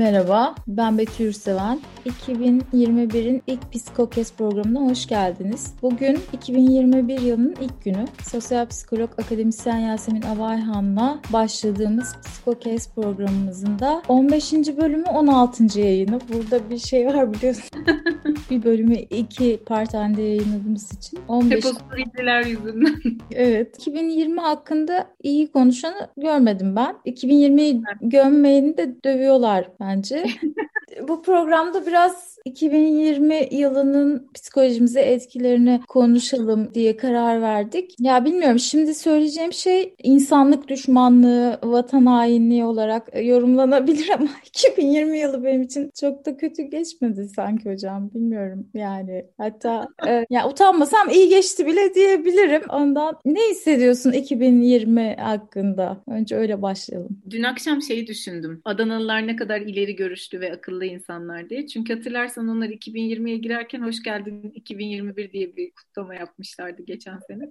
Merhaba, ben Betül Yurtseven. 2021'in ilk Psikokes programına hoş geldiniz. Bugün 2021 yılının ilk günü. Sosyal psikolog akademisyen Yasemin Avayhan'la başladığımız Psikokes programımızın da 15. bölümü 16. yayını. Burada bir şey var biliyorsun. bir bölümü iki part halinde yayınladığımız için. 15... Hep o yüzünden. evet. 2020 hakkında iyi konuşanı görmedim ben. 2020'yi gömmeyeni de dövüyorlar bence. Bu programda biraz 2020 yılının psikolojimize etkilerini konuşalım diye karar verdik. Ya bilmiyorum şimdi söyleyeceğim şey insanlık düşmanlığı, vatan hainliği olarak yorumlanabilir ama 2020 yılı benim için çok da kötü geçmedi sanki hocam. Bilmiyorum yani. Hatta e, ya utanmasam iyi geçti bile diyebilirim. Ondan ne hissediyorsun 2020 hakkında? Önce öyle başlayalım. Dün akşam şeyi düşündüm. Adanalılar ne kadar ileri görüşlü ve akıllı insanlar diye. Çünkü hatırlarsan onlar 2020'ye girerken hoş geldin 2021 diye bir kutlama yapmışlardı geçen sene.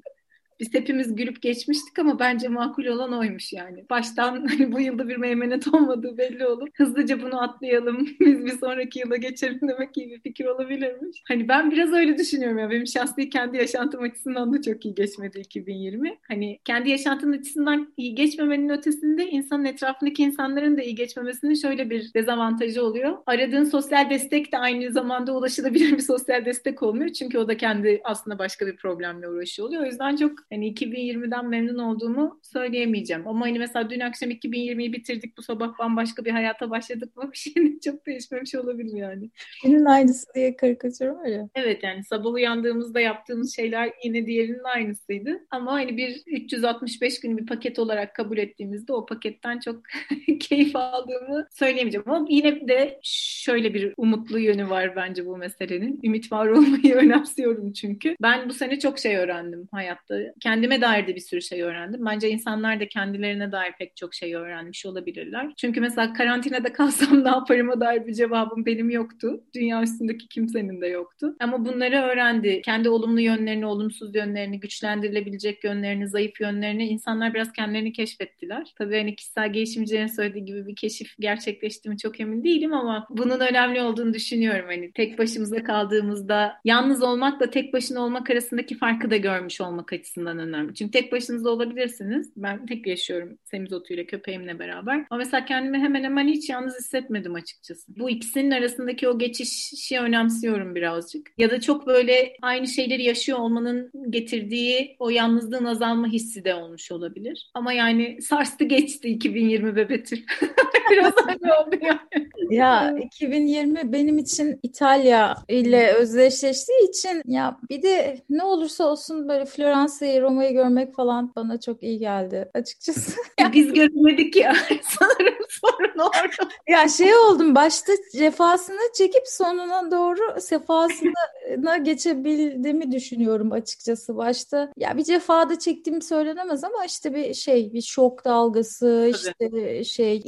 Biz hepimiz gülüp geçmiştik ama bence makul olan oymuş yani. Baştan hani bu yılda bir meymenet olmadığı belli olup hızlıca bunu atlayalım. Biz bir sonraki yıla geçelim demek iyi bir fikir olabilirmiş. Hani ben biraz öyle düşünüyorum ya. Benim şahsi kendi yaşantım açısından da çok iyi geçmedi 2020. Hani kendi yaşantının açısından iyi geçmemenin ötesinde insanın etrafındaki insanların da iyi geçmemesinin şöyle bir dezavantajı oluyor. Aradığın sosyal destek de aynı zamanda ulaşılabilir bir sosyal destek olmuyor. Çünkü o da kendi aslında başka bir problemle uğraşıyor oluyor. O yüzden çok Hani 2020'den memnun olduğumu söyleyemeyeceğim. Ama hani mesela dün akşam 2020'yi bitirdik, bu sabah bambaşka bir hayata başladık mı bir şeyin çok değişmemiş olabilir yani. Günün aynısı diye karikatür var ya. Evet yani sabah uyandığımızda yaptığımız şeyler yine diğerinin aynısıydı. Ama hani bir 365 gün bir paket olarak kabul ettiğimizde o paketten çok keyif aldığımı söyleyemeyeceğim. Ama yine de şöyle bir umutlu yönü var bence bu meselenin. Ümit var olmayı önemsiyorum çünkü. Ben bu sene çok şey öğrendim hayatta kendime dair de bir sürü şey öğrendim. Bence insanlar da kendilerine dair pek çok şey öğrenmiş olabilirler. Çünkü mesela karantinada kalsam ne yaparıma dair bir cevabım benim yoktu. Dünya üstündeki kimsenin de yoktu. Ama bunları öğrendi. Kendi olumlu yönlerini, olumsuz yönlerini, güçlendirilebilecek yönlerini, zayıf yönlerini insanlar biraz kendilerini keşfettiler. Tabii hani kişisel gelişimcilerin söylediği gibi bir keşif gerçekleşti mi çok emin değilim ama bunun önemli olduğunu düşünüyorum. Hani tek başımıza kaldığımızda yalnız olmakla tek başına olmak arasındaki farkı da görmüş olmak açısından açısından önemli. Çünkü tek başınıza olabilirsiniz. Ben tek yaşıyorum semizotuyla köpeğimle beraber. Ama mesela kendimi hemen hemen hiç yalnız hissetmedim açıkçası. Bu ikisinin arasındaki o geçişi önemsiyorum birazcık. Ya da çok böyle aynı şeyleri yaşıyor olmanın getirdiği o yalnızlığın azalma hissi de olmuş olabilir. Ama yani sarstı geçti 2020 bebetül. Biraz öyle oldu yani. Ya 2020 benim için İtalya ile özdeşleştiği için ya bir de ne olursa olsun böyle Floransa'yı, Roma'yı görmek falan bana çok iyi geldi açıkçası. Biz görmedik ya sanırım sorun orada. Ya şey oldum başta cefasını çekip sonuna doğru sefasına geçebildiğimi düşünüyorum açıkçası başta. Ya bir cefada çektiğim söylenemez ama işte bir şey bir şok dalgası Tabii. işte şey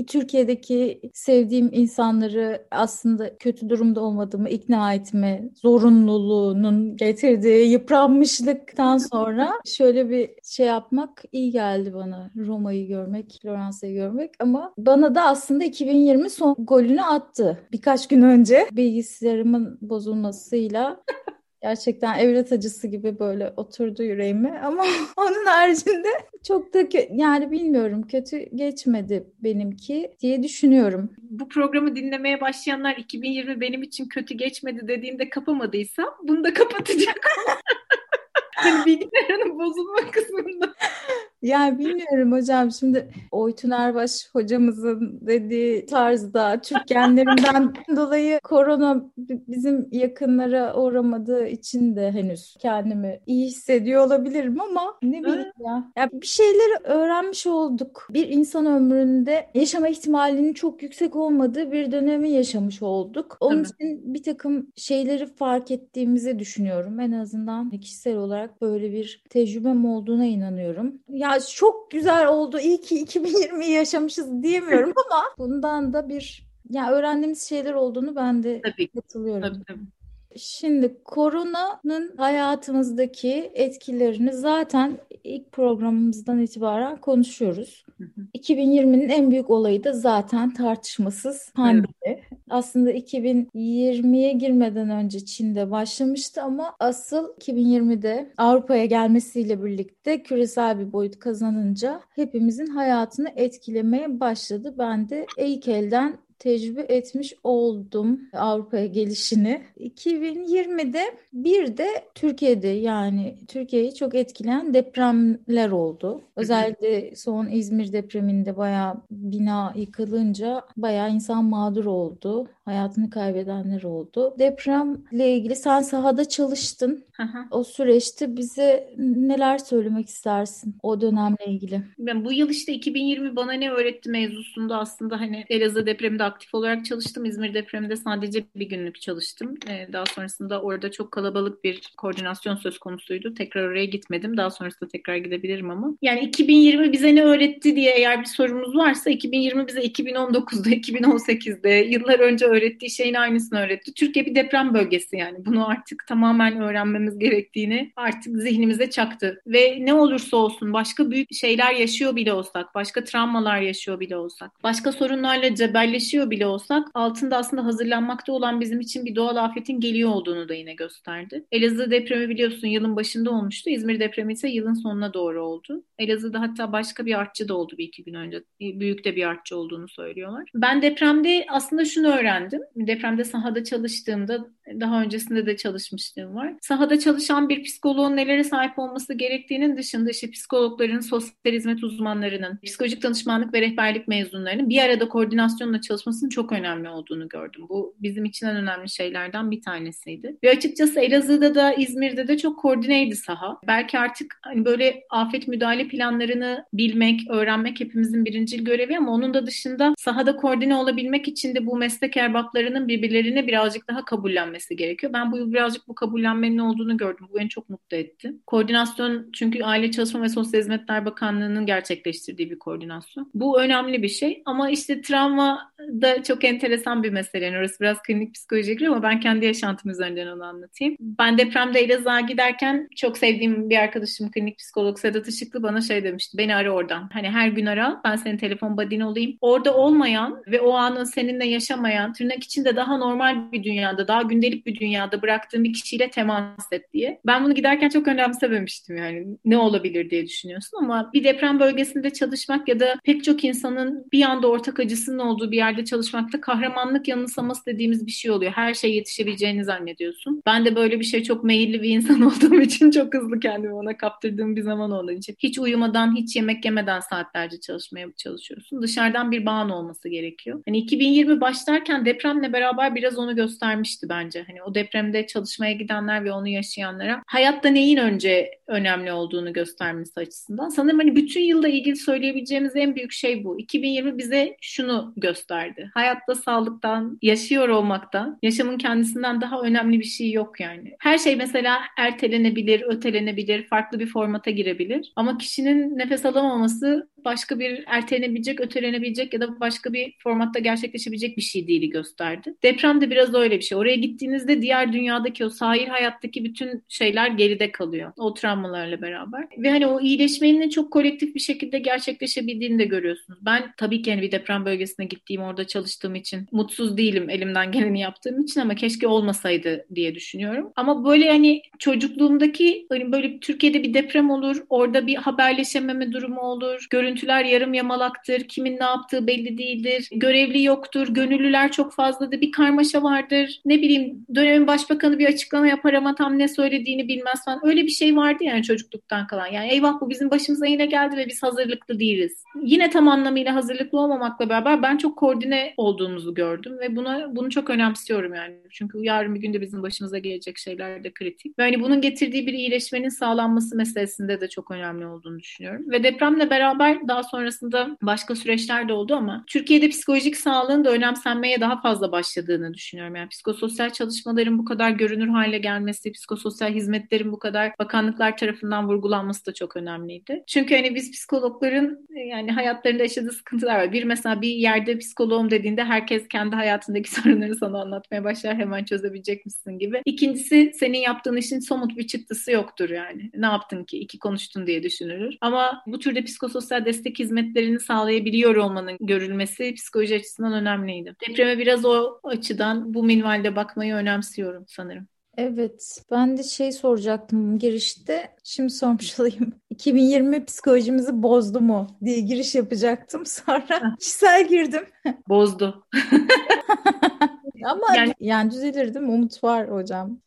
Türkiye'deki sevdiğim insan insanları aslında kötü durumda olmadığımı ikna etme zorunluluğunun getirdiği yıpranmışlıktan sonra şöyle bir şey yapmak iyi geldi bana. Roma'yı görmek, Floransa'yı görmek ama bana da aslında 2020 son golünü attı. Birkaç gün önce bilgisayarımın bozulmasıyla Gerçekten evlat acısı gibi böyle oturdu yüreğime ama onun haricinde çok da yani bilmiyorum kötü geçmedi benimki diye düşünüyorum. Bu programı dinlemeye başlayanlar 2020 benim için kötü geçmedi dediğimde kapamadıysa bunu da kapatacak. hani bilgisayarın bozulma kısmında. Yani bilmiyorum hocam şimdi Oytun Erbaş hocamızın dediği tarzda Türk genlerinden dolayı korona bizim yakınlara uğramadığı için de henüz kendimi iyi hissediyor olabilirim ama ne bileyim ya. ya bir şeyleri öğrenmiş olduk. Bir insan ömründe yaşama ihtimalinin çok yüksek olmadığı bir dönemi yaşamış olduk. Onun için bir takım şeyleri fark ettiğimizi düşünüyorum. En azından kişisel olarak böyle bir tecrübem olduğuna inanıyorum. Ya çok güzel oldu. İyi ki 2020'yi yaşamışız diyemiyorum ama bundan da bir ya öğrendiğimiz şeyler olduğunu ben de tabii, katılıyorum. Tabii, tabii. Şimdi koronanın hayatımızdaki etkilerini zaten ilk programımızdan itibaren konuşuyoruz. 2020'nin en büyük olayı da zaten tartışmasız pandemi. Evet. Aslında 2020'ye girmeden önce Çin'de başlamıştı ama asıl 2020'de Avrupa'ya gelmesiyle birlikte küresel bir boyut kazanınca hepimizin hayatını etkilemeye başladı. Ben de ilk elden tecrübe etmiş oldum Avrupa'ya gelişini. 2020'de bir de Türkiye'de yani Türkiye'yi çok etkileyen depremler oldu. Özellikle son İzmir depreminde bayağı bina yıkılınca bayağı insan mağdur oldu. Hayatını kaybedenler oldu. Depremle ilgili sen sahada çalıştın. O süreçte bize neler söylemek istersin o dönemle ilgili? Ben bu yıl işte 2020 bana ne öğretti mevzusunda aslında hani Elazığ depreminde aktif olarak çalıştım. İzmir depreminde sadece bir günlük çalıştım. Ee, daha sonrasında orada çok kalabalık bir koordinasyon söz konusuydu. Tekrar oraya gitmedim. Daha sonrasında tekrar gidebilirim ama. Yani 2020 bize ne öğretti diye eğer bir sorumuz varsa 2020 bize 2019'da, 2018'de yıllar önce öğrettiği şeyin aynısını öğretti. Türkiye bir deprem bölgesi yani. Bunu artık tamamen öğrenmemiz gerektiğini artık zihnimize çaktı. Ve ne olursa olsun başka büyük şeyler yaşıyor bile olsak, başka travmalar yaşıyor bile olsak, başka sorunlarla cebelleşiyor bile olsak altında aslında hazırlanmakta olan bizim için bir doğal afetin geliyor olduğunu da yine gösterdi. Elazığ depremi biliyorsun yılın başında olmuştu. İzmir depremi ise yılın sonuna doğru oldu. Elazığ'da hatta başka bir artçı da oldu bir iki gün önce. Büyük de bir artçı olduğunu söylüyorlar. Ben depremde aslında şunu öğrendim. Depremde sahada çalıştığımda daha öncesinde de çalışmışlığım var. Sahada çalışan bir psikoloğun nelere sahip olması gerektiğinin dışında işte psikologların, sosyal hizmet uzmanlarının, psikolojik danışmanlık ve rehberlik mezunlarının bir arada koordinasyonla çalışmasının çok önemli olduğunu gördüm. Bu bizim için en önemli şeylerden bir tanesiydi. Ve açıkçası Elazığ'da da İzmir'de de çok koordineydi saha. Belki artık hani böyle afet müdahale planlarını bilmek, öğrenmek hepimizin birincil görevi ama onun da dışında sahada koordine olabilmek için de bu meslek erbaplarının birbirlerini birazcık daha kabullenmesi gerekiyor. Ben bu yıl birazcık bu kabullenmenin olduğunu gördüm. Bu beni çok mutlu etti. Koordinasyon çünkü Aile Çalışma ve Sosyal Hizmetler Bakanlığı'nın gerçekleştirdiği bir koordinasyon. Bu önemli bir şey ama işte travma da çok enteresan bir mesele. Yani orası biraz klinik psikoloji giriyor ama ben kendi yaşantım üzerinden onu anlatayım. Ben depremde Elazığ'a giderken çok sevdiğim bir arkadaşım klinik psikolog Sedat Işıklı bana şey demişti. Beni ara oradan. Hani her gün ara ben senin telefon badin olayım. Orada olmayan ve o anın seninle yaşamayan tırnak içinde daha normal bir dünyada, daha gündelik bir dünyada bıraktığın bir kişiyle temas et diye. Ben bunu giderken çok önemsememiştim yani. Ne olabilir diye düşünüyorsun ama bir deprem bölgesinde çalışmak ya da pek çok insanın bir anda ortak acısının olduğu bir yerde çalışmakta kahramanlık yanılsaması dediğimiz bir şey oluyor. Her şey yetişebileceğini zannediyorsun. Ben de böyle bir şey çok meyilli bir insan olduğum için çok hızlı kendimi ona kaptırdığım bir zaman olduğu için. Hiç uyumadan, hiç yemek yemeden saatlerce çalışmaya çalışıyorsun. Dışarıdan bir bağın olması gerekiyor. Hani 2020 başlarken depremle beraber biraz onu göstermişti bence. Hani o depremde çalışmaya gidenler ve onu yaşayanlara hayatta neyin önce önemli olduğunu göstermesi açısından. Sanırım hani bütün yılda ilgili söyleyebileceğimiz en büyük şey bu. 2020 bize şunu gösterdi. Hayatta sağlıktan, yaşıyor olmaktan, yaşamın kendisinden daha önemli bir şey yok yani. Her şey mesela ertelenebilir, ötelenebilir, farklı bir formata girebilir. Ama kişinin nefes alamaması başka bir ertelenebilecek, ötelenebilecek ya da başka bir formatta gerçekleşebilecek bir şey değili gösterdi. Deprem de biraz öyle bir şey. Oraya gittiğinizde diğer dünyadaki o sahil hayattaki bütün şeyler geride kalıyor. O travmalarla beraber. Ve hani o iyileşmenin çok kolektif bir şekilde gerçekleşebildiğini de görüyorsunuz. Ben tabii ki yani bir deprem bölgesine gittiğim, orada çalıştığım için mutsuz değilim elimden geleni yaptığım için ama keşke olmasaydı diye düşünüyorum. Ama böyle hani çocukluğumdaki hani böyle Türkiye'de bir deprem olur, orada bir haberleşememe durumu olur, görüntüler yarım yamalaktır, kimin ne yaptığı belli değildir, görevli yoktur, gönüllüler çok fazladır, bir karmaşa vardır. Ne bileyim dönemin başbakanı bir açıklama yapar ama tam ne söylediğini bilmez falan. Öyle bir şey vardı yani çocukluktan kalan. Yani eyvah bu bizim başımıza yine geldi ve biz hazırlıklı değiliz. Yine tam anlamıyla hazırlıklı olmamakla beraber ben çok koordine olduğumuzu gördüm ve buna bunu çok önemsiyorum yani. Çünkü yarın bir günde bizim başımıza gelecek şeyler de kritik. Ve hani bunun getirdiği bir iyileşmenin sağlanması meselesinde de çok önemli olduğunu düşünüyorum. Ve depremle beraber Daha sonrasında başka süreçler de oldu ama Türkiye'de psikolojik sağlığın da önemsenmeye daha fazla başladığını düşünüyorum. Yani psikososyal çalışmaların bu kadar görünür hale gelmesi, psikososyal hizmetlerin bu kadar bakanlıklar tarafından vurgulanması da çok önemliydi. Çünkü hani biz psikologların yani hayatlarında yaşadığı sıkıntılar var. Bir mesela bir yerde psikoloğum dediğinde herkes kendi hayatındaki sorunları sana anlatmaya başlar hemen çözebilecek misin gibi. İkincisi senin yaptığın işin somut bir çıktısı yoktur yani. Ne yaptın ki? iki konuştun diye düşünülür. Ama bu türde psikososyal destek hizmetlerini sağlayabiliyor olmanın görülmesi psikoloji açısından önemliydi. Depreme biraz o açıdan bu minvalde bakmayı önemsiyorum sanırım. Evet, ben de şey soracaktım girişte. Şimdi sormuş olayım. 2020 psikolojimizi bozdu mu diye giriş yapacaktım. Sonra kişisel girdim. Bozdu. Ama yani, yani düzelir değil mi? Umut var hocam.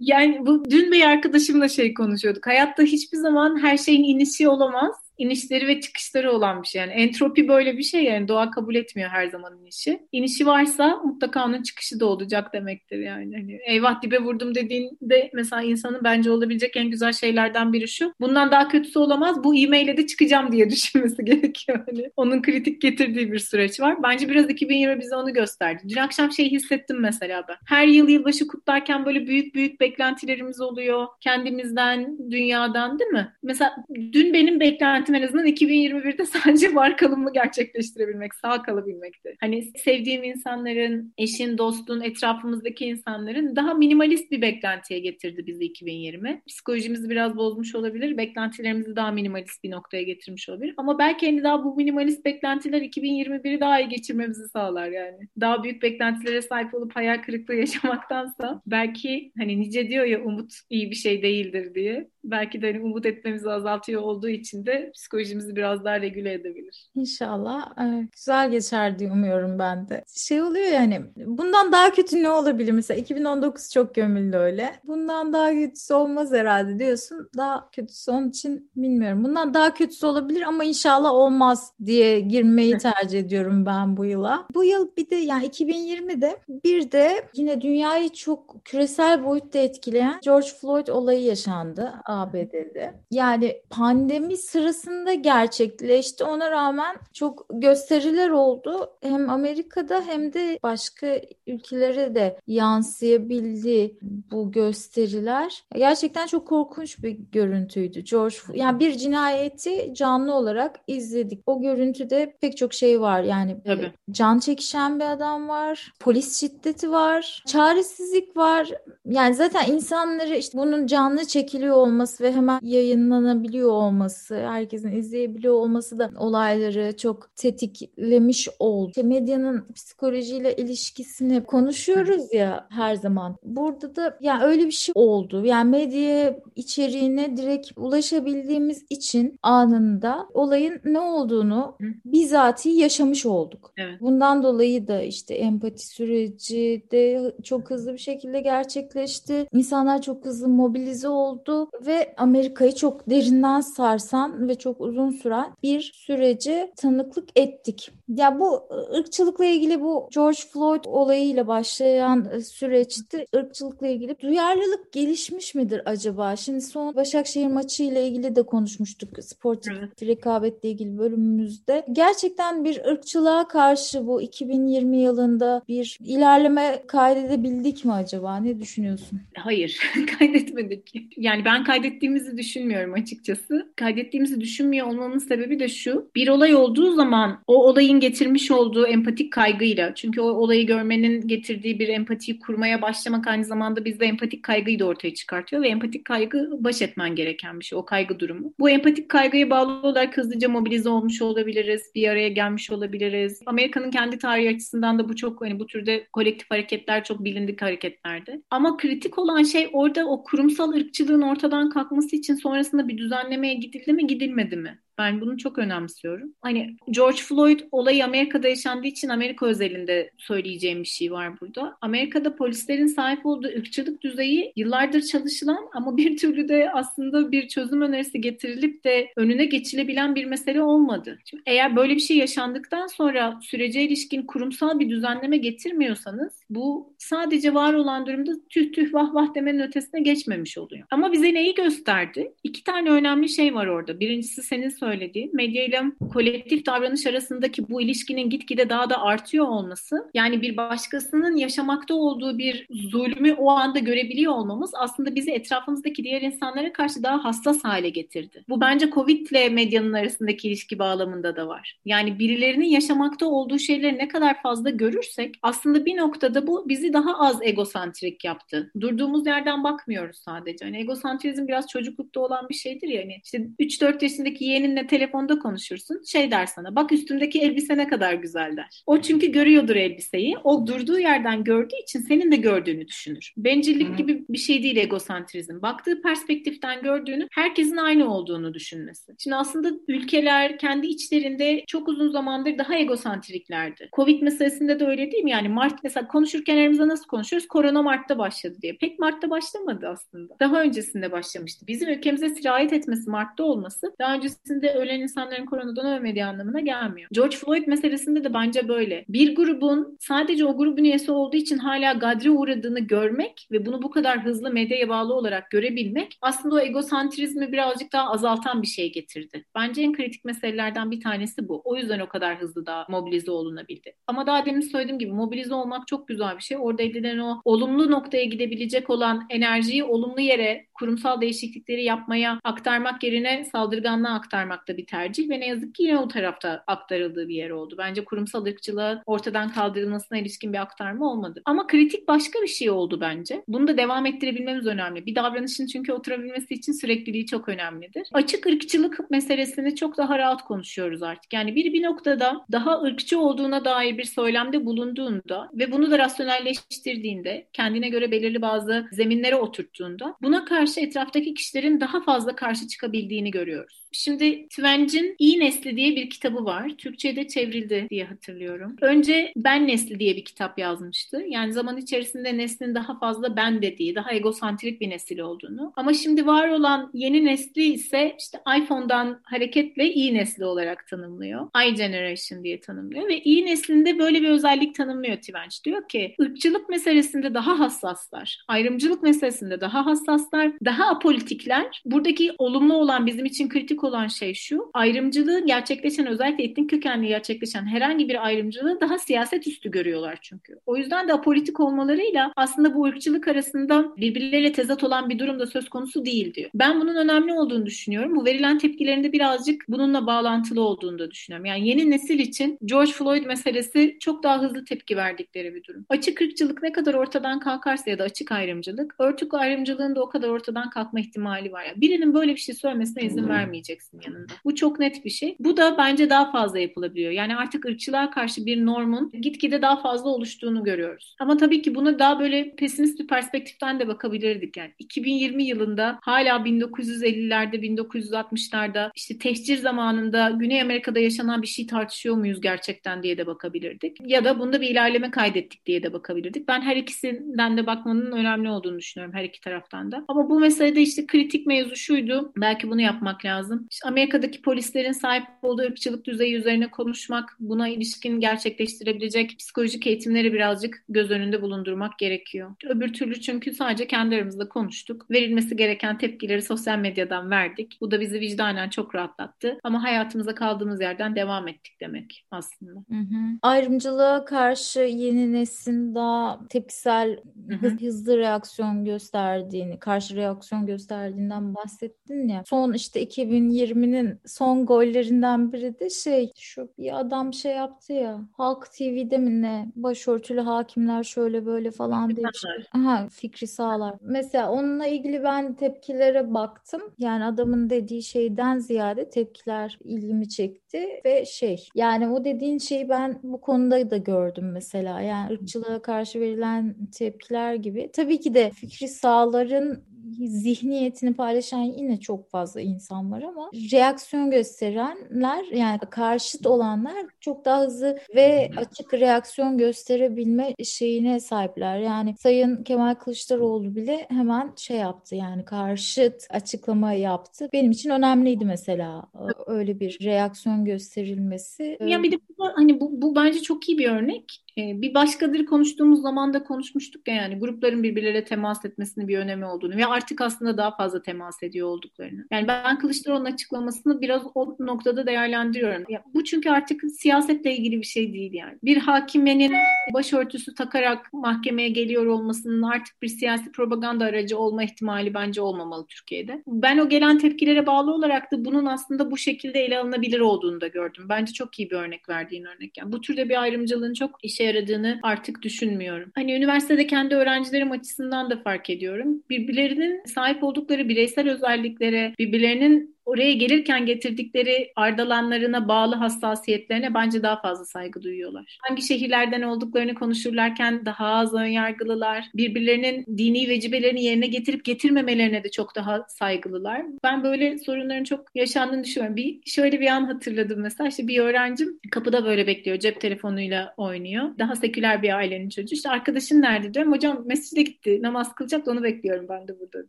yani bu dün bir arkadaşımla şey konuşuyorduk. Hayatta hiçbir zaman her şeyin inişi olamaz inişleri ve çıkışları olan bir şey. Yani entropi böyle bir şey yani doğa kabul etmiyor her zaman inişi. İnişi varsa mutlaka onun çıkışı da olacak demektir yani. Hani eyvah dibe vurdum dediğinde mesela insanın bence olabilecek en güzel şeylerden biri şu. Bundan daha kötüsü olamaz. Bu e-maile de çıkacağım diye düşünmesi gerekiyor. Hani onun kritik getirdiği bir süreç var. Bence biraz 2020 bize onu gösterdi. Dün akşam şey hissettim mesela ben. Her yıl yılbaşı kutlarken böyle büyük büyük beklentilerimiz oluyor. Kendimizden, dünyadan değil mi? Mesela dün benim beklentim beklentim en azından 2021'de sadece var kalımı gerçekleştirebilmek, sağ kalabilmekti. Hani sevdiğim insanların, eşin, dostun, etrafımızdaki insanların daha minimalist bir beklentiye getirdi bizi 2020. Psikolojimizi biraz bozmuş olabilir, beklentilerimizi daha minimalist bir noktaya getirmiş olabilir. Ama belki hani daha bu minimalist beklentiler 2021'i daha iyi geçirmemizi sağlar yani. Daha büyük beklentilere sahip olup hayal kırıklığı yaşamaktansa belki hani nice diyor ya umut iyi bir şey değildir diye. Belki de hani umut etmemizi azaltıyor olduğu için de psikolojimizi biraz daha regüle edebilir. İnşallah. Ee, güzel geçer diye umuyorum ben de. Şey oluyor yani bundan daha kötü ne olabilir? Mesela 2019 çok gömüldü öyle. Bundan daha kötüsü olmaz herhalde diyorsun. Daha kötüsü onun için bilmiyorum. Bundan daha kötüsü olabilir ama inşallah olmaz diye girmeyi tercih ediyorum ben bu yıla. Bu yıl bir de yani 2020'de bir de yine dünyayı çok küresel boyutta etkileyen George Floyd olayı yaşandı ABD'de. Yani pandemi sırasında aslında gerçekleşti. Ona rağmen çok gösteriler oldu. Hem Amerika'da hem de başka ülkelere de yansıyabildi bu gösteriler. Gerçekten çok korkunç bir görüntüydü. George yani bir cinayeti canlı olarak izledik. O görüntüde pek çok şey var. Yani Tabii. can çekişen bir adam var. Polis şiddeti var. Çaresizlik var. Yani zaten insanları işte bunun canlı çekiliyor olması ve hemen yayınlanabiliyor olması, herkes herkesin izleyebiliyor olması da olayları çok tetiklemiş oldu. İşte medyanın psikolojiyle ilişkisini konuşuyoruz ya her zaman. Burada da yani öyle bir şey oldu. Yani medya içeriğine direkt ulaşabildiğimiz için anında olayın ne olduğunu bizatihi yaşamış olduk. Evet. Bundan dolayı da işte empati süreci de çok hızlı bir şekilde gerçekleşti. İnsanlar çok hızlı mobilize oldu ve Amerika'yı çok derinden sarsan ve çok uzun süren bir süreci tanıklık ettik. Ya bu ırkçılıkla ilgili bu George Floyd olayıyla başlayan süreçte ırkçılıkla ilgili duyarlılık gelişmiş midir acaba? Şimdi son Başakşehir maçı ile ilgili de konuşmuştuk sportif evet. rekabetle ilgili bölümümüzde. Gerçekten bir ırkçılığa karşı bu 2020 yılında bir ilerleme kaydedebildik mi acaba? Ne düşünüyorsun? Hayır, kaydetmedik. Yani ben kaydettiğimizi düşünmüyorum açıkçası. Kaydettiğimizi düşün düşünmüyor olmamın sebebi de şu. Bir olay olduğu zaman o olayın getirmiş olduğu empatik kaygıyla çünkü o olayı görmenin getirdiği bir empatiyi kurmaya başlamak aynı zamanda bizde empatik kaygıyı da ortaya çıkartıyor ve empatik kaygı baş etmen gereken bir şey o kaygı durumu. Bu empatik kaygıya bağlı olarak hızlıca mobilize olmuş olabiliriz, bir araya gelmiş olabiliriz. Amerika'nın kendi tarihi açısından da bu çok hani bu türde kolektif hareketler çok bilindik hareketlerdi. Ama kritik olan şey orada o kurumsal ırkçılığın ortadan kalkması için sonrasında bir düzenlemeye gidildi mi gidilmedi mi? Ben bunu çok önemsiyorum. Hani George Floyd olayı Amerika'da yaşandığı için Amerika özelinde söyleyeceğim bir şey var burada. Amerika'da polislerin sahip olduğu ırkçılık düzeyi yıllardır çalışılan ama bir türlü de aslında bir çözüm önerisi getirilip de önüne geçilebilen bir mesele olmadı. Şimdi eğer böyle bir şey yaşandıktan sonra sürece ilişkin kurumsal bir düzenleme getirmiyorsanız bu sadece var olan durumda tüh tüh vah vah demenin ötesine geçmemiş oluyor. Ama bize neyi gösterdi? İki tane önemli şey var orada. Birincisi senin söylediğin söyledi. Medya ile kolektif davranış arasındaki bu ilişkinin gitgide daha da artıyor olması, yani bir başkasının yaşamakta olduğu bir zulmü o anda görebiliyor olmamız aslında bizi etrafımızdaki diğer insanlara karşı daha hassas hale getirdi. Bu bence Covid ile medyanın arasındaki ilişki bağlamında da var. Yani birilerinin yaşamakta olduğu şeyleri ne kadar fazla görürsek aslında bir noktada bu bizi daha az egosantrik yaptı. Durduğumuz yerden bakmıyoruz sadece. Hani egosantrizm biraz çocuklukta olan bir şeydir ya. Hani işte 3-4 yaşındaki yeğeninle telefonda konuşursun. Şey der sana bak üstümdeki elbise ne kadar güzel der. O çünkü görüyordur elbiseyi. O durduğu yerden gördüğü için senin de gördüğünü düşünür. Bencillik gibi bir şey değil egosantrizm. Baktığı perspektiften gördüğünü herkesin aynı olduğunu düşünmesi. Şimdi aslında ülkeler kendi içlerinde çok uzun zamandır daha egosantriklerdi. Covid meselesinde de öyle değil mi? Yani Mart mesela konuşurken elimizde nasıl konuşuyoruz? Korona Mart'ta başladı diye. Pek Mart'ta başlamadı aslında. Daha öncesinde başlamıştı. Bizim ülkemize sirayet etmesi Mart'ta olması daha öncesinde ölen insanların koronadan ölmediği anlamına gelmiyor. George Floyd meselesinde de bence böyle. Bir grubun sadece o grubun üyesi olduğu için hala gadre uğradığını görmek ve bunu bu kadar hızlı medyaya bağlı olarak görebilmek aslında o egosantrizmi birazcık daha azaltan bir şey getirdi. Bence en kritik meselelerden bir tanesi bu. O yüzden o kadar hızlı da mobilize olunabildi. Ama daha demin söylediğim gibi mobilize olmak çok güzel bir şey. Orada edilen o olumlu noktaya gidebilecek olan enerjiyi olumlu yere kurumsal değişiklikleri yapmaya aktarmak yerine saldırganlığa aktarmak da bir tercih ve ne yazık ki yine o tarafta aktarıldığı bir yer oldu. Bence kurumsal ırkçılığı ortadan kaldırılmasına ilişkin bir aktarma olmadı. Ama kritik başka bir şey oldu bence. Bunu da devam ettirebilmemiz önemli. Bir davranışın çünkü oturabilmesi için sürekliliği çok önemlidir. Açık ırkçılık meselesini çok daha rahat konuşuyoruz artık. Yani biri bir noktada daha ırkçı olduğuna dair bir söylemde bulunduğunda ve bunu da rasyonelleştirdiğinde, kendine göre belirli bazı zeminlere oturttuğunda buna karşı etraftaki kişilerin daha fazla karşı çıkabildiğini görüyoruz. Şimdi Twenge'in İyi Nesli diye bir kitabı var. Türkçe'de çevrildi diye hatırlıyorum. Önce Ben Nesli diye bir kitap yazmıştı. Yani zaman içerisinde neslin daha fazla ben dediği, daha egosantrik bir nesil olduğunu. Ama şimdi var olan yeni nesli ise işte iPhone'dan hareketle iyi nesli olarak tanımlıyor. I Generation diye tanımlıyor ve iyi neslinde böyle bir özellik tanımlıyor Twenge. Diyor ki ırkçılık meselesinde daha hassaslar, ayrımcılık meselesinde daha hassaslar, daha apolitikler. Buradaki olumlu olan bizim için kritik olan şey şu, ayrımcılığı gerçekleşen özellikle etnik kökenli gerçekleşen herhangi bir ayrımcılığı daha siyaset üstü görüyorlar çünkü. O yüzden de apolitik olmalarıyla aslında bu ırkçılık arasında birbirleriyle tezat olan bir durum da söz konusu değil diyor. Ben bunun önemli olduğunu düşünüyorum. Bu verilen tepkilerinde birazcık bununla bağlantılı olduğunu da düşünüyorum. Yani yeni nesil için George Floyd meselesi çok daha hızlı tepki verdikleri bir durum. Açık ırkçılık ne kadar ortadan kalkarsa ya da açık ayrımcılık, örtük ayrımcılığın da o kadar ortadan kalkma ihtimali var. Yani birinin böyle bir şey söylemesine izin vermeyeceksin yanında. Bu çok net bir şey. Bu da bence daha fazla yapılabiliyor. Yani artık ırkçılığa karşı bir normun gitgide daha fazla oluştuğunu görüyoruz. Ama tabii ki buna daha böyle pesimist bir perspektiften de bakabilirdik. Yani 2020 yılında hala 1950'lerde, 1960'larda işte tehcir zamanında Güney Amerika'da yaşanan bir şey tartışıyor muyuz gerçekten diye de bakabilirdik. Ya da bunda bir ilerleme kaydettik diye de bakabilirdik. Ben her ikisinden de bakmanın önemli olduğunu düşünüyorum her iki taraftan da. Ama bu meselede işte kritik mevzu şuydu. Belki bunu yapmak lazım. Amerika'daki polislerin sahip olduğu ırkçılık düzeyi üzerine konuşmak, buna ilişkin gerçekleştirebilecek psikolojik eğitimleri birazcık göz önünde bulundurmak gerekiyor. Öbür türlü çünkü sadece kendi aramızda konuştuk. Verilmesi gereken tepkileri sosyal medyadan verdik. Bu da bizi vicdanen çok rahatlattı. Ama hayatımıza kaldığımız yerden devam ettik demek aslında. Hı hı. Ayrımcılığa karşı yeni neslin daha tepkisel, hı hı. hızlı reaksiyon gösterdiğini, karşı reaksiyon gösterdiğinden bahsettin ya. Son işte 2020'nin son gollerinden biri de şey şu bir adam şey yaptı ya Halk TV'de mi ne başörtülü hakimler şöyle böyle falan diye şey. Aha, fikri sağlar. Mesela onunla ilgili ben tepkilere baktım. Yani adamın dediği şeyden ziyade tepkiler ilgimi çekti ve şey yani o dediğin şeyi ben bu konuda da gördüm mesela. Yani ırkçılığa karşı verilen tepkiler gibi. Tabii ki de fikri sağların zihniyetini paylaşan yine çok fazla insan var ama reaksiyon gösterenler yani karşıt olanlar çok daha hızlı ve açık reaksiyon gösterebilme şeyine sahipler. Yani Sayın Kemal Kılıçdaroğlu bile hemen şey yaptı yani karşıt açıklama yaptı. Benim için önemliydi mesela öyle bir reaksiyon gösterilmesi. Ya bir de bu, hani bu, bu bence çok iyi bir örnek E, bir başkadır konuştuğumuz zaman da konuşmuştuk ya yani grupların birbirleriyle temas etmesinin bir önemi olduğunu ve artık aslında daha fazla temas ediyor olduklarını. Yani ben Kılıçdaroğlu'nun açıklamasını biraz o noktada değerlendiriyorum. Ya, bu çünkü artık siyasetle ilgili bir şey değil yani. Bir hakimenin başörtüsü takarak mahkemeye geliyor olmasının artık bir siyasi propaganda aracı olma ihtimali bence olmamalı Türkiye'de. Ben o gelen tepkilere bağlı olarak da bunun aslında bu şekilde ele alınabilir olduğunu da gördüm. Bence çok iyi bir örnek verdiğin örnek. Yani bu türde bir ayrımcılığın çok işe yaradığını artık düşünmüyorum. Hani üniversitede kendi öğrencilerim açısından da fark ediyorum. Birbirlerinin sahip oldukları bireysel özelliklere, birbirlerinin oraya gelirken getirdikleri ardalanlarına bağlı hassasiyetlerine bence daha fazla saygı duyuyorlar. Hangi şehirlerden olduklarını konuşurlarken daha az önyargılılar. Birbirlerinin dini vecibelerini yerine getirip getirmemelerine de çok daha saygılılar. Ben böyle sorunların çok yaşandığını düşünüyorum. Bir şöyle bir an hatırladım mesela işte bir öğrencim kapıda böyle bekliyor cep telefonuyla oynuyor. Daha seküler bir ailenin çocuğu. İşte arkadaşın nerede diyorum. Hocam mescide gitti. Namaz kılacak onu bekliyorum ben de burada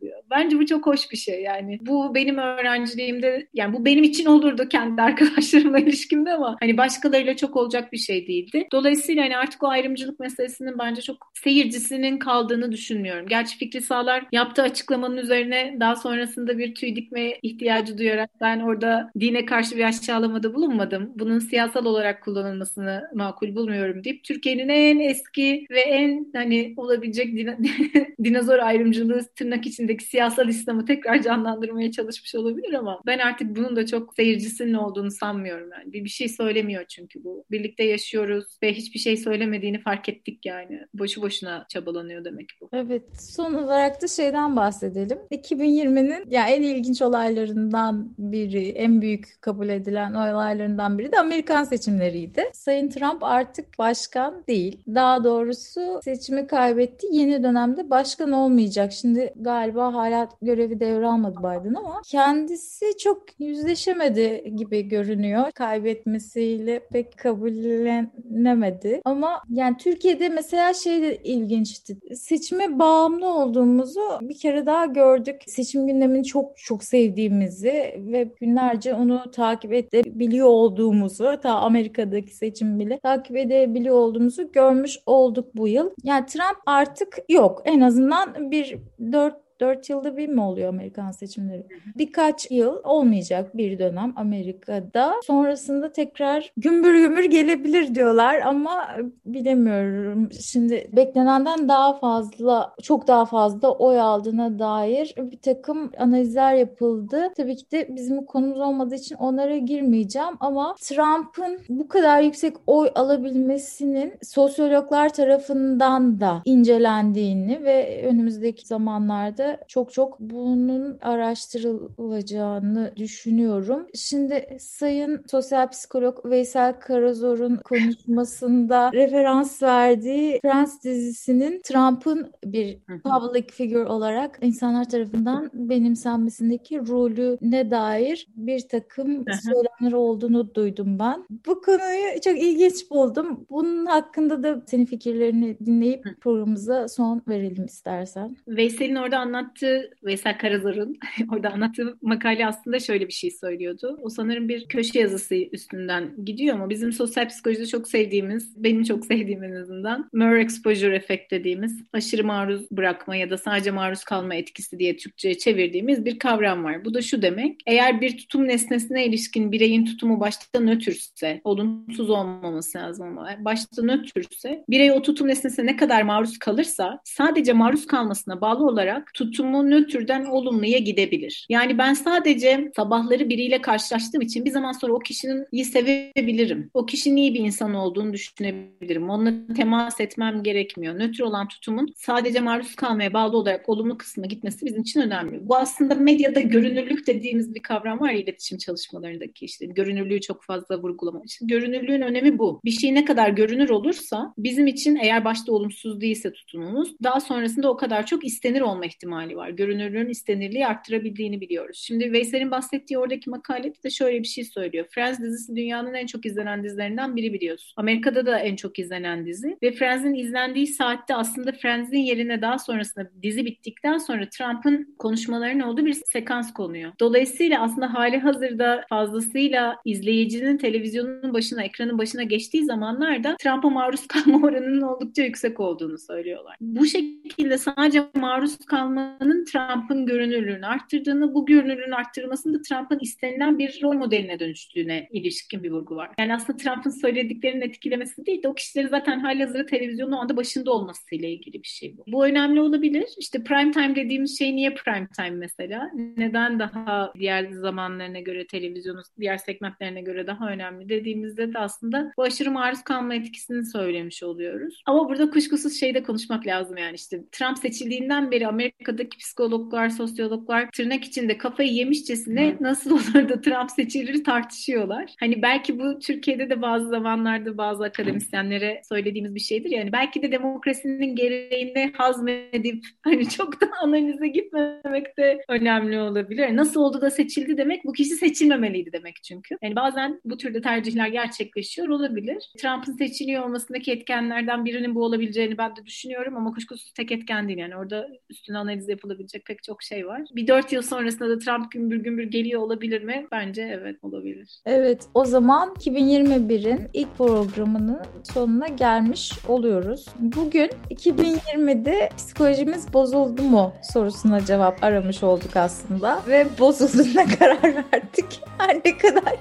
diyor. Bence bu çok hoş bir şey yani. Bu benim öğrenciliğim ilişkimde yani bu benim için olurdu kendi arkadaşlarımla ilişkimde ama hani başkalarıyla çok olacak bir şey değildi. Dolayısıyla hani artık o ayrımcılık meselesinin bence çok seyircisinin kaldığını düşünmüyorum. Gerçi Fikri Sağlar yaptığı açıklamanın üzerine daha sonrasında bir tüy dikme ihtiyacı duyarak ben orada dine karşı bir aşağılamada bulunmadım. Bunun siyasal olarak kullanılmasını makul bulmuyorum deyip Türkiye'nin en eski ve en hani olabilecek din dinozor ayrımcılığı tırnak içindeki siyasal İslam'ı tekrar canlandırmaya çalışmış olabilir ama ben artık bunun da çok seyircisinin olduğunu sanmıyorum yani. Bir, bir şey söylemiyor çünkü bu. Birlikte yaşıyoruz ve hiçbir şey söylemediğini fark ettik yani. Boşu boşuna çabalanıyor demek bu. Evet. Son olarak da şeyden bahsedelim. 2020'nin ya en ilginç olaylarından biri, en büyük kabul edilen olaylarından biri de Amerikan seçimleriydi. Sayın Trump artık başkan değil. Daha doğrusu seçimi kaybetti. Yeni dönemde başkan olmayacak. Şimdi galiba hala görevi devralmadı Biden ama kendisi çok yüzleşemedi gibi görünüyor. Kaybetmesiyle pek kabullenemedi. Ama yani Türkiye'de mesela şey de ilginçti. Seçime bağımlı olduğumuzu bir kere daha gördük. Seçim gündemini çok çok sevdiğimizi ve günlerce onu takip edebiliyor olduğumuzu ta Amerika'daki seçim bile takip edebiliyor olduğumuzu görmüş olduk bu yıl. Yani Trump artık yok. En azından bir dört 4 yılda bir mi oluyor Amerikan seçimleri? Birkaç yıl olmayacak bir dönem Amerika'da. Sonrasında tekrar gümbür gümbür gelebilir diyorlar ama bilemiyorum. Şimdi beklenenden daha fazla, çok daha fazla oy aldığına dair bir takım analizler yapıldı. Tabii ki de bizim konumuz olmadığı için onlara girmeyeceğim ama Trump'ın bu kadar yüksek oy alabilmesinin sosyologlar tarafından da incelendiğini ve önümüzdeki zamanlarda çok çok bunun araştırılacağını düşünüyorum. Şimdi Sayın Sosyal Psikolog Veysel Karazor'un konuşmasında referans verdiği Friends dizisinin Trump'ın bir public figure olarak insanlar tarafından benimsenmesindeki rolüne dair bir takım söylemler olduğunu duydum ben. Bu konuyu çok ilginç buldum. Bunun hakkında da senin fikirlerini dinleyip programımıza son verelim istersen. Veysel'in orada anlattığı anlattığı Veysel Karazor'un orada anlattığı makale aslında şöyle bir şey söylüyordu. O sanırım bir köşe yazısı üstünden gidiyor ama bizim sosyal psikolojide çok sevdiğimiz, benim çok sevdiğim en azından Mer Exposure Effect dediğimiz aşırı maruz bırakma ya da sadece maruz kalma etkisi diye Türkçe'ye çevirdiğimiz bir kavram var. Bu da şu demek. Eğer bir tutum nesnesine ilişkin bireyin tutumu başta nötrse, olumsuz olmaması lazım ama başta nötrse, birey o tutum nesnesine ne kadar maruz kalırsa sadece maruz kalmasına bağlı olarak tutum tutumu nötrden olumluya gidebilir. Yani ben sadece sabahları biriyle karşılaştığım için bir zaman sonra o kişinin iyi sevebilirim. O kişinin iyi bir insan olduğunu düşünebilirim. Onunla temas etmem gerekmiyor. Nötr olan tutumun sadece maruz kalmaya bağlı olarak olumlu kısmına gitmesi bizim için önemli. Bu aslında medyada görünürlük dediğimiz bir kavram var iletişim çalışmalarındaki işte görünürlüğü çok fazla vurgulamak için. Görünürlüğün önemi bu. Bir şey ne kadar görünür olursa bizim için eğer başta olumsuz değilse tutumumuz daha sonrasında o kadar çok istenir olma ihtimali ihtimali var. Görünürlüğün istenirliği arttırabildiğini biliyoruz. Şimdi Veysel'in bahsettiği oradaki makalede de şöyle bir şey söylüyor. Friends dizisi dünyanın en çok izlenen dizilerinden biri biliyorsun. Amerika'da da en çok izlenen dizi ve Friends'in izlendiği saatte aslında Friends'in yerine daha sonrasında dizi bittikten sonra Trump'ın konuşmalarının olduğu bir sekans konuyor. Dolayısıyla aslında hali hazırda fazlasıyla izleyicinin televizyonun başına, ekranın başına geçtiği zamanlarda Trump'a maruz kalma oranının oldukça yüksek olduğunu söylüyorlar. Bu şekilde sadece maruz kalmanın Trump'ın görünürlüğünü arttırdığını, bu görünürlüğün arttırılmasının Trump'ın istenilen bir rol modeline dönüştüğüne ilişkin bir vurgu var. Yani aslında Trump'ın söylediklerinin etkilemesi değil de o kişileri zaten hali hazırda televizyonun o anda başında olmasıyla ilgili bir şey bu. Bu önemli olabilir. İşte prime time dediğimiz şey niye prime time mesela? Neden daha diğer zamanlarına göre televizyonun diğer segmentlerine göre daha önemli dediğimizde de aslında bu aşırı maruz kalma etkisini söylemiş oluyoruz. Ama burada kuşkusuz şeyde konuşmak lazım yani işte Trump seçildiğinden beri Amerika'daki psikologlar, sosyologlar tırnak içinde kafayı yemişçesine nasıl olur da Trump seçilir tartışıyorlar. Hani belki bu Türkiye'de de bazı zamanlarda bazı akademisyenlere söylediğimiz bir şeydir. Yani belki de demokrasinin gereğini hazmedip hani çok da analize gitmemek de önemli olabilir. Nasıl oldu da seçildi demek bu kişi seçilmemeliydi demek çünkü. Yani bazen bu türde tercihler gerçekleşiyor olabilir. Trump'ın seçiliyor olmasındaki etkenlerden birinin bu olabileceğini ben de düşünüyorum ama kuşkusuz tek etken değil. Yani orada üstüne analiz yapılabilecek pek çok şey var. Bir dört yıl sonrasında da Trump gümbür gümbür geliyor olabilir mi? Bence evet olabilir. Evet o zaman 2021'in ilk programının sonuna gelmiş oluyoruz. Bugün 2020'de psikolojimiz bozuldu mu sorusuna cevap aramış olduk aslında ve bozulduğuna karar verdik. Her ne kadar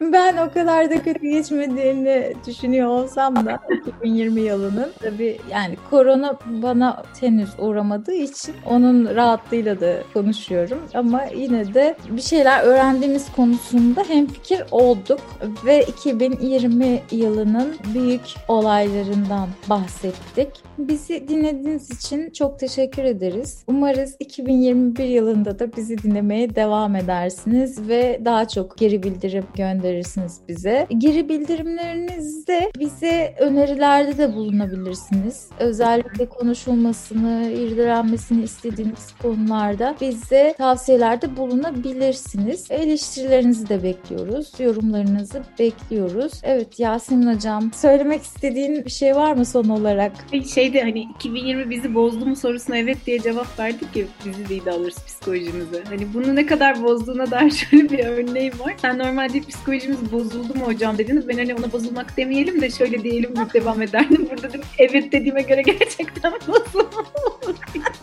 ben o kadar da kötü geçmediğini düşünüyor olsam da 2020 yılının tabii yani korona bana henüz uğramadığı için onun rahatlığıyla da konuşuyorum ama yine de bir şeyler öğrendiğimiz konusunda hemfikir olduk ve 2020 yılının büyük olaylarından bahsettik. Bizi dinlediğiniz için çok teşekkür ederiz. Umarız 2021 yılında da bizi dinlemeye devam edersiniz ve daha çok geri bildirim gönderirsiniz bize. Geri bildirimlerinizde bize önerilerde de bulunabilirsiniz. Özellikle konuşulmasını, irdelenmesini istediğiniz konularda bize tavsiyelerde bulunabilirsiniz. Eleştirilerinizi de bekliyoruz. Yorumlarınızı bekliyoruz. Evet Yasemin Hocam söylemek istediğin bir şey var mı son olarak? Şeyde hani 2020 bizi bozdu mu sorusuna evet diye cevap verdik ya bizi değil de alırız psikolojimizi. Hani bunu ne kadar bozduğuna dair şöyle bir örneğim var. Sen normalde psikolojimiz bozuldu mu hocam dediniz. Ben hani ona bozulmak demeyelim de şöyle diyelim devam ederdim. Burada dedim evet dediğime göre gerçekten bozuldu.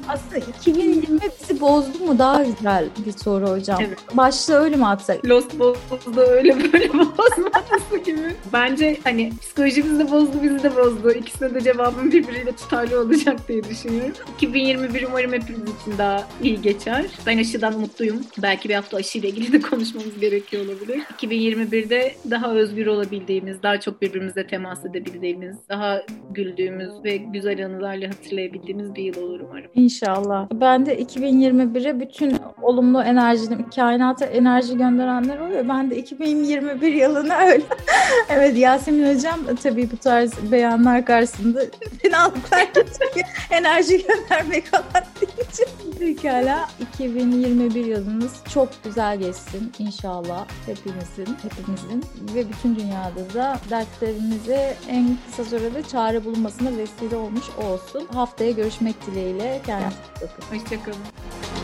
Aslında 2020 bizi bozdu mu daha güzel bir soru hocam. Evet. Başta öyle mi atsak? Lost bozdu öyle böyle bozmaması gibi. Bence hani psikolojimiz de bozdu bizi de bozdu. İkisine de cevabım birbiriyle tutarlı olacak diye düşünüyorum. 2021 umarım hepimiz için daha iyi geçer. Ben aşıdan mutluyum. Belki bir hafta aşıyla ilgili de konuşmamız gerekiyor olabilir. 2021'de daha özgür olabildiğimiz, daha çok birbirimizle temas edebildiğimiz, daha güldüğümüz ve güzel anılarla hatırlayabildiğimiz bir yıl olur umarım. İnşallah. Ben de 2021'e bütün olumlu enerjini, kainata enerji gönderenler oluyor. Ben de 2021 yılına öyle. evet Yasemin Hocam tabii bu tarz beyanlar karşısında fenalıklar geçiriyor. enerji göndermek falan deyince. Pekala 2021 yılınız çok güzel geçsin inşallah hepimizin, hepimizin ve bütün dünyada da dertlerimize en kısa sürede çare bulunmasına vesile olmuş olsun. Haftaya görüşmek dileğiyle. Kendinize Hoşçakalın. Hoşçakalın.